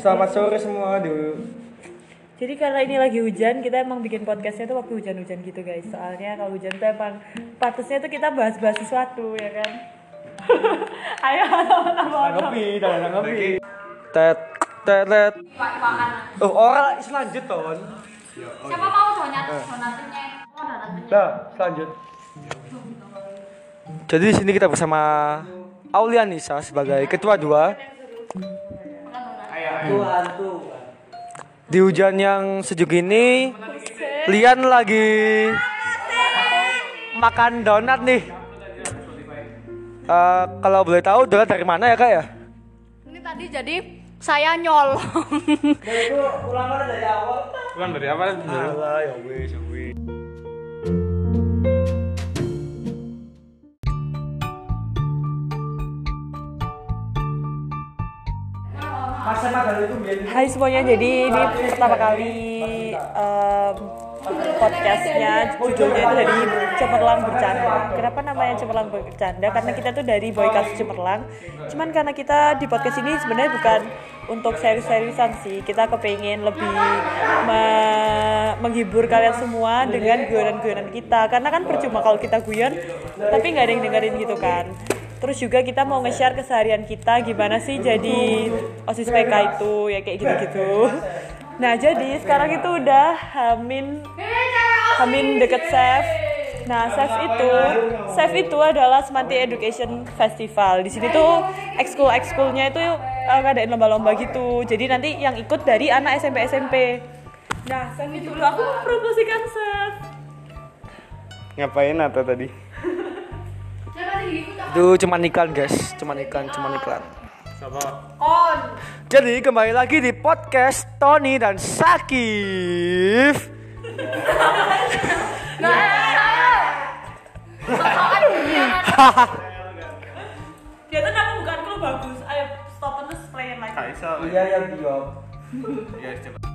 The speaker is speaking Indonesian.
Selamat sore semua dulu. Jadi karena ini lagi hujan, kita emang bikin podcastnya tuh waktu hujan-hujan gitu guys. Soalnya kalau hujan tuh emang patutnya tuh kita bahas-bahas sesuatu ya kan. Ayo dan ngopi. Tet, tet, tet. Oh, orang selanjut ton. Siapa mau donat donatnya? Oh. Nah, selanjut. Jadi di sini kita bersama Aulianisa sebagai ketua dua. Di hujan yang sejuk ini, Lian lagi makan donat nih. Eh, kalau boleh tahu donat dari mana ya kak ya? Ini tadi jadi saya nyolong. Bukan dari apa? Alah, ya wis, ya wis. Hai semuanya, jadi ini pertama kali em, podcastnya judulnya itu dari Cemerlang Bercanda. Kenapa namanya Cemerlang Bercanda? Karena kita tuh dari Boykas Cemerlang. Cuman karena kita di podcast ini sebenarnya bukan untuk serius-seriusan sih. Kita kepengen lebih me- menghibur kalian semua dengan guyonan-guyonan kita. Karena kan percuma kalau kita guyon, tapi nggak ada yang dengerin gitu kan. Terus juga kita mau nge-share keseharian kita gimana sih jadi OSIS PK itu ya kayak gitu-gitu. Nah, jadi sekarang itu udah Hamin Hamin deket Chef. Nah, Chef itu Chef itu adalah Semanti Education Festival. Di sini tuh ekskul ekskulnya itu eh, ngadain lomba-lomba gitu. Jadi nanti yang ikut dari anak SMP SMP. Nah, Chef itu dulu aku mempromosikan Chef. Ngapain atau tadi? Itu cuman iklan guys, cuman iklan, cuman iklan. On. Jadi kembali lagi di podcast Tony dan Sakif. Dia tuh kamu bukan kok bagus. Ayo stop terus play yang lagi. Iya yang diop. Ya, coba.